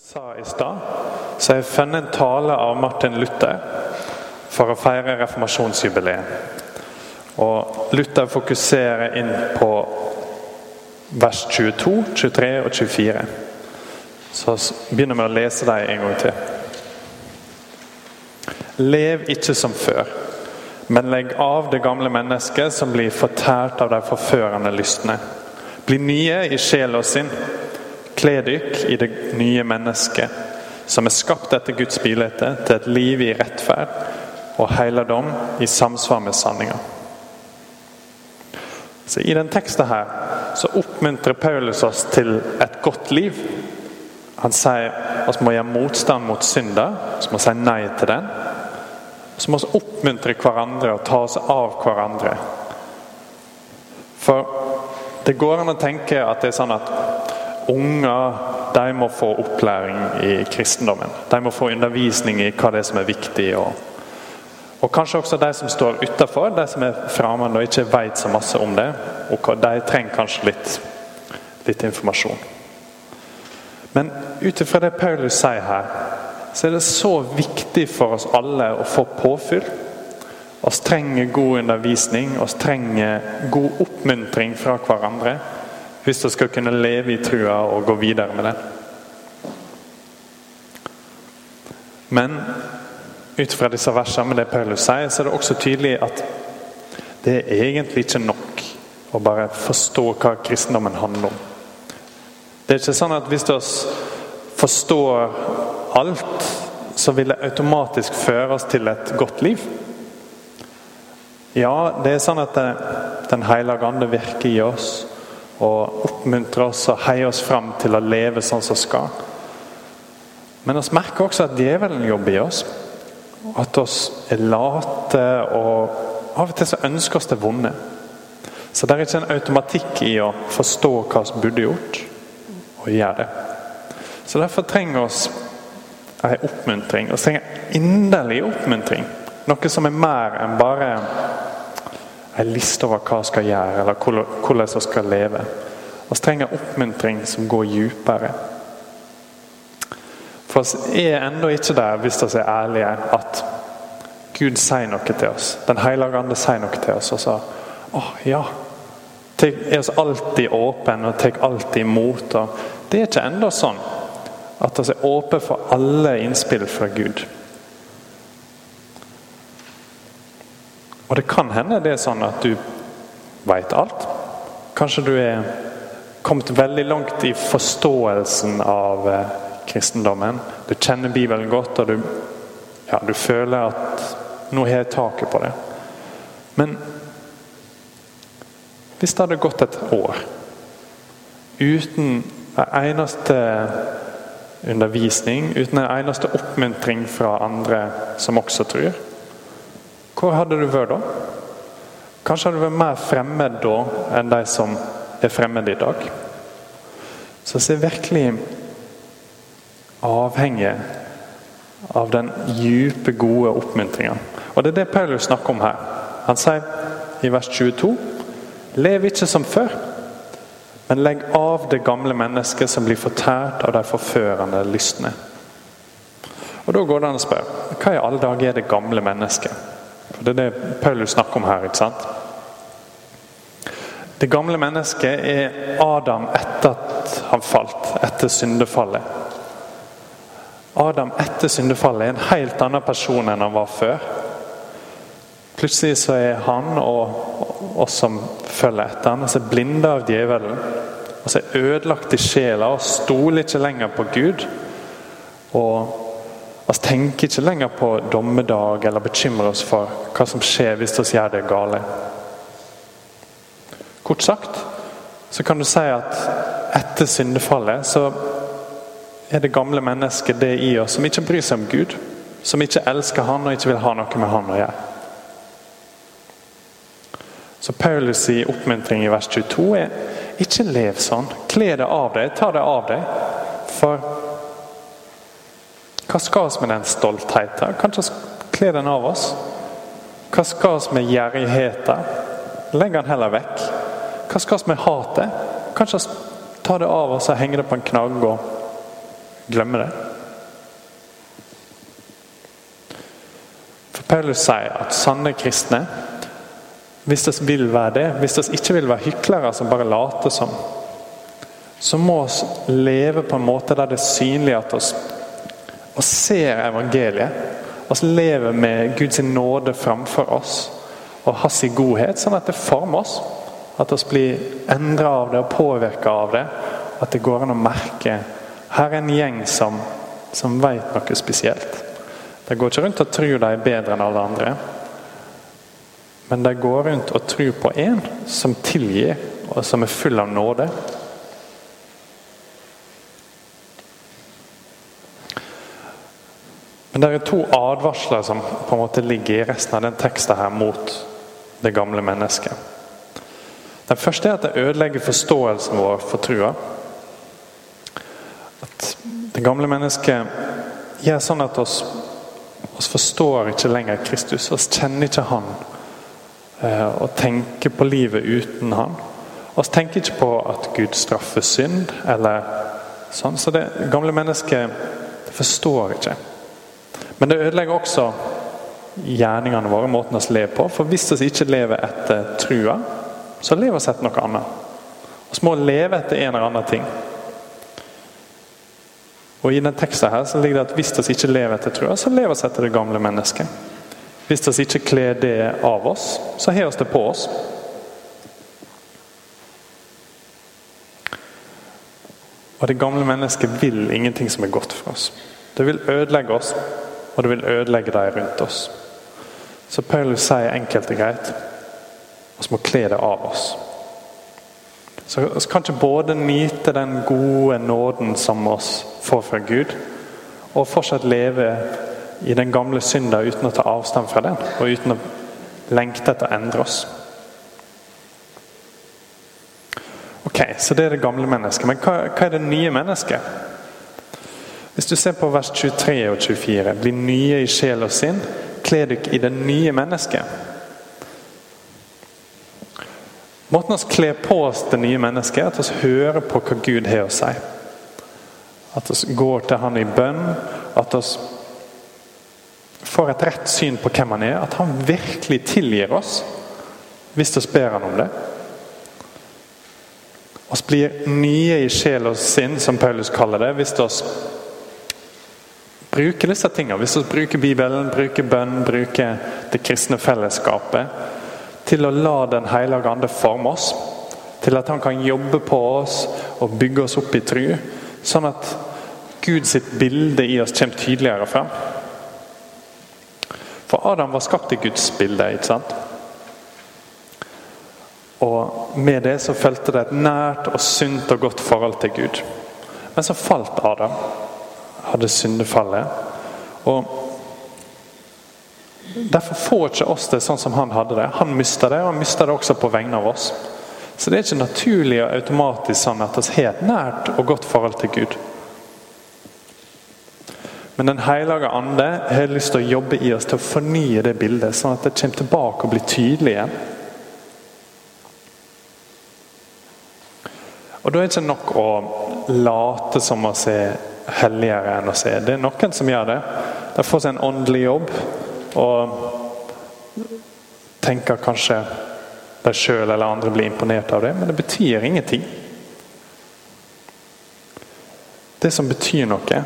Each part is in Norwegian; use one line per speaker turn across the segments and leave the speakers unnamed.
sa i stad, så har jeg funnet en tale av Martin Luther for å feire reformasjonsjubileet. Og Luther fokuserer inn på vers 22, 23 og 24. Så begynner vi å lese dem en gang til. Lev ikke som før, men legg av det gamle mennesket som blir fortært av de forførende lystne. Bli nye i sjel og sinn. Kle dykk i det nye mennesket, som er skapt etter Guds bilde, til et liv i rettferd og heiligdom i samsvar med sanninga. Så I den teksten her så oppmuntrer Paulus oss til et godt liv. Han sier at vi må gjøre motstand mot synder, så må vi si nei til den. Så må vi oppmuntre hverandre og ta oss av hverandre. For det går an å tenke at det er sånn at unger de må få opplæring i kristendommen. De må få undervisning i hva det er som er viktig. og og kanskje også de som står utafor, de som er fremmede og ikke vet så masse om det. og De trenger kanskje litt, litt informasjon. Men ut ifra det Paulus sier her, så er det så viktig for oss alle å få påfyll. Vi trenger god undervisning, vi trenger god oppmuntring fra hverandre hvis vi skal kunne leve i trua og gå videre med den. Men ut fra disse versene med det Paulus sier, så er det også tydelig at det er egentlig ikke nok å bare forstå hva kristendommen handler om. Det er ikke sånn at hvis vi forstår alt, så vil det automatisk føre oss til et godt liv. Ja, det er sånn at Den hellige ande virker i oss og oppmuntrer oss og heier oss fram til å leve sånn som skal. Men vi merker også at djevelen jobber i oss. At oss er late og av og til så ønsker oss det vonde. Så det er ikke en automatikk i å forstå hva vi burde gjort, og gjøre det. Så derfor trenger oss en oppmuntring. Vi trenger inderlig oppmuntring. Noe som er mer enn bare en liste over hva vi skal gjøre, eller hvordan vi skal leve. Vi trenger oppmuntring som går dypere. For vi er ennå ikke der, hvis vi er ærlige, at Gud sier noe til oss. Den hellige ande sier noe til oss og sa å ja. Er oss alltid åpne og tar alltid imot. Det er ikke ennå sånn at vi er åpne for alle innspill fra Gud. Og det kan hende det er sånn at du veit alt. Kanskje du er kommet veldig langt i forståelsen av eh, kristendommen. Du kjenner Bibelen godt, og du, ja, du føler at nå har jeg taket på det. Men hvis det hadde gått et år uten en eneste undervisning, uten en eneste oppmuntring fra andre som også tror, hvor hadde du vært da? Kanskje hadde du vært mer fremmed da enn de som er fremmede i dag. Så vi er virkelig avhengig av den dype, gode oppmuntringa. Og Det er det Paulus snakker om her. Han sier i vers 22.: Lev ikke som før, men legg av det gamle mennesket som blir fortært av de forførende lystne. Og Da går det an å spørre hva i alle dager er det gamle mennesket? For Det er det Paulus snakker om her. ikke sant? Det gamle mennesket er Adam etter at han falt, etter syndefallet. Adam etter syndefallet er en helt annen person enn han var før. Plutselig så er han og oss som følger etter han, altså blinde av djevelen. Altså ødelagt i sjela og stoler ikke lenger på Gud. Og altså tenker ikke lenger på dommedag eller bekymrer oss for hva som skjer hvis vi gjør det gale. Kort sagt så kan du si at etter syndefallet så er det gamle mennesket det i oss som ikke bryr seg om Gud. Som ikke elsker Han og ikke vil ha noe med Han å gjøre. Så Paulus' i oppmuntring i vers 22 er ikke lev sånn. Kle det av deg, ta det av deg. For hva skal vi med den stoltheten? Kanskje kle den av oss? Hva skal vi med gjerrigheten? Legg den heller vekk. Hva skal vi med hatet? Kanskje ta det av oss og henge det på en knagg og glemme det. For Paulus sier at sanne kristne, hvis de vil være det, hvis de ikke vil være hyklere som bare later som, så må vi leve på en måte der det er synlig at vi og ser evangeliet. Vi lever med Guds nåde framfor oss og hans godhet, sånn at det former oss. At vi blir endra av det og påvirka av det. At det går an å merke her er en gjeng som, som vet noe spesielt. De går ikke rundt og tror de er bedre enn alle andre. Men de går rundt og tror på en som tilgir, og som er full av nåde. Men det er to advarsler som på en måte ligger i resten av den teksten her mot det gamle mennesket. Den første er at det ødelegger forståelsen vår for trua. At det gamle mennesket gjør sånn at oss, oss forstår ikke lenger Kristus. Oss kjenner ikke Han eh, og tenker på livet uten Han. Oss tenker ikke på at Gud straffer synd, eller sånn. Så det gamle mennesket forstår ikke. Men det ødelegger også gjerningene våre, måten vi lever på. For hvis vi ikke lever etter trua, så lever vi etter noe annet. Vi må leve etter en eller annen ting. Og I den teksten her så ligger det at hvis vi ikke lever etter trua, så lever vi etter det gamle mennesket. Hvis vi ikke kler det av oss, så har vi det på oss. Og det gamle mennesket vil ingenting som er godt for oss. Det vil ødelegge oss, og det vil ødelegge de rundt oss. Så Paulus sier enkelt og greit vi må kle det av oss. Så vi kan ikke både nyte den gode nåden som oss får fra Gud, og fortsatt leve i den gamle synda uten å ta avstand fra den, og uten å lengte etter å endre oss. Ok, Så det er det gamle mennesket. Men hva, hva er det nye mennesket? Du ser på vers 23 og 24, bli nye i sjel og sinn, kle dere i det nye mennesket. Måten vi kler på oss det nye mennesket, er at vi hører på hva Gud har å si. At vi går til Han i bønn. At vi får et rett syn på hvem Han er. At Han virkelig tilgir oss hvis vi ber Han om det. Vi blir nye i sjel og sinn, som Paulus kaller det, hvis vi bruker disse tingene. Hvis vi bruker Bibelen, bruker bønn, bruker det kristne fellesskapet til å la Den hellige ande forme oss. Til at han kan jobbe på oss og bygge oss opp i tru. Sånn at Guds bilde i oss kommer tydeligere fram. For Adam var skapt i Guds bilde. ikke sant? Og med det så fulgte det et nært og sunt og godt forhold til Gud. Men så falt Adam. Hadde syndefallet. Og Derfor får ikke oss det sånn som han hadde det. Han mista det, og han mista det også på vegne av oss. Så det er ikke naturlig og automatisk sånn at vi har et nært og godt forhold til Gud. Men Den hellige ande har lyst til å jobbe i oss til å fornye det bildet, sånn at det kommer tilbake og blir tydelig igjen. Og Da er det ikke nok å late som å se helligere enn å se. Det er noen som gjør det. De får seg en åndelig jobb og tenker kanskje de sjøl eller andre blir imponert av det, men det betyr ingenting. Det som betyr noe,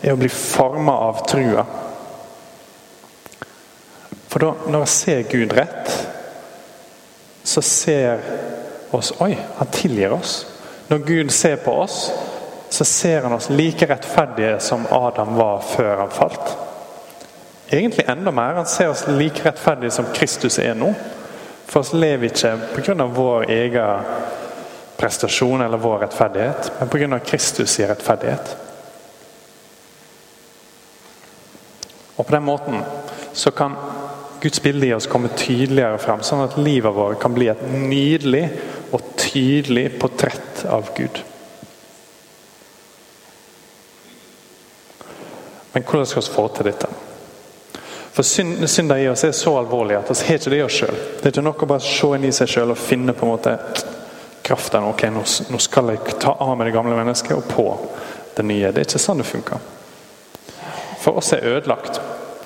er å bli forma av trua. For da, når jeg ser Gud rett, så ser oss Oi, han tilgir oss. Når Gud ser på oss, så ser han oss like rettferdige som Adam var før han falt. Egentlig enda mer. Han ser oss like rettferdige som Kristus er nå. For oss lever ikke pga. vår egen prestasjon eller vår rettferdighet, men pga. Kristus' i rettferdighet. Og På den måten så kan Guds bilde i oss komme tydeligere frem, sånn at livet vårt kan bli et nydelig og tydelig portrett av Gud. Men hvordan skal vi få til dette? For synd, i oss er så alvorlig at vi har ikke det i oss sjøl. Det er ikke nok å bare se inn i seg sjøl og finne på en måte kraften. Ok, nå, nå, skal jeg ta av meg det gamle mennesket og på det nye. Det er ikke sånn det funker. For oss er ødelagt,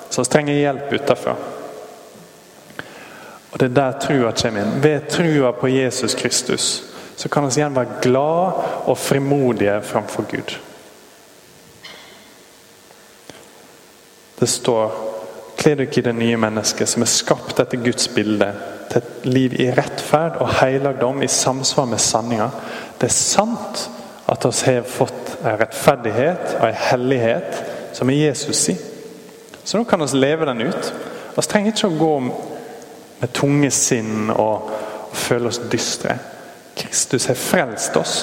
så vi trenger hjelp utenfra. Og Det er der trua kommer inn. Ved trua på Jesus Kristus så kan vi igjen være glad og frimodige framfor Gud. Det står Kle dere i det nye mennesket som er skapt etter Guds bilde, til et liv i rettferd og helligdom i samsvar med sanninga. Det er sant at vi har fått en rettferdighet og en hellighet som er Jesus si. Så nå kan vi leve den ut. Vi trenger ikke å gå med tunge sinn og føle oss dystre. Kristus har frelst oss.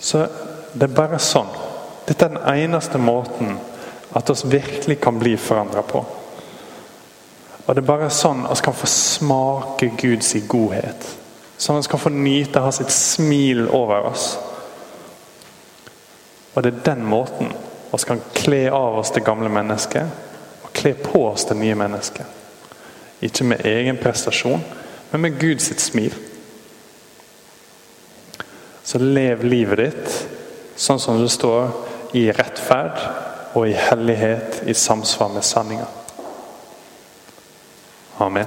Så det er bare sånn. Dette er den eneste måten at oss virkelig kan bli forandra på. Og Det er bare sånn vi kan få smake Guds godhet. Sånn at vi kan få nyte sitt smil over oss. Og det er den måten vi kan kle av oss det gamle mennesket og kle på oss det nye mennesket. Ikke med egen prestasjon, men med Guds smil. Så lev livet ditt sånn som det står i rettferd og i hellighet i samsvar med sanninga. Amen.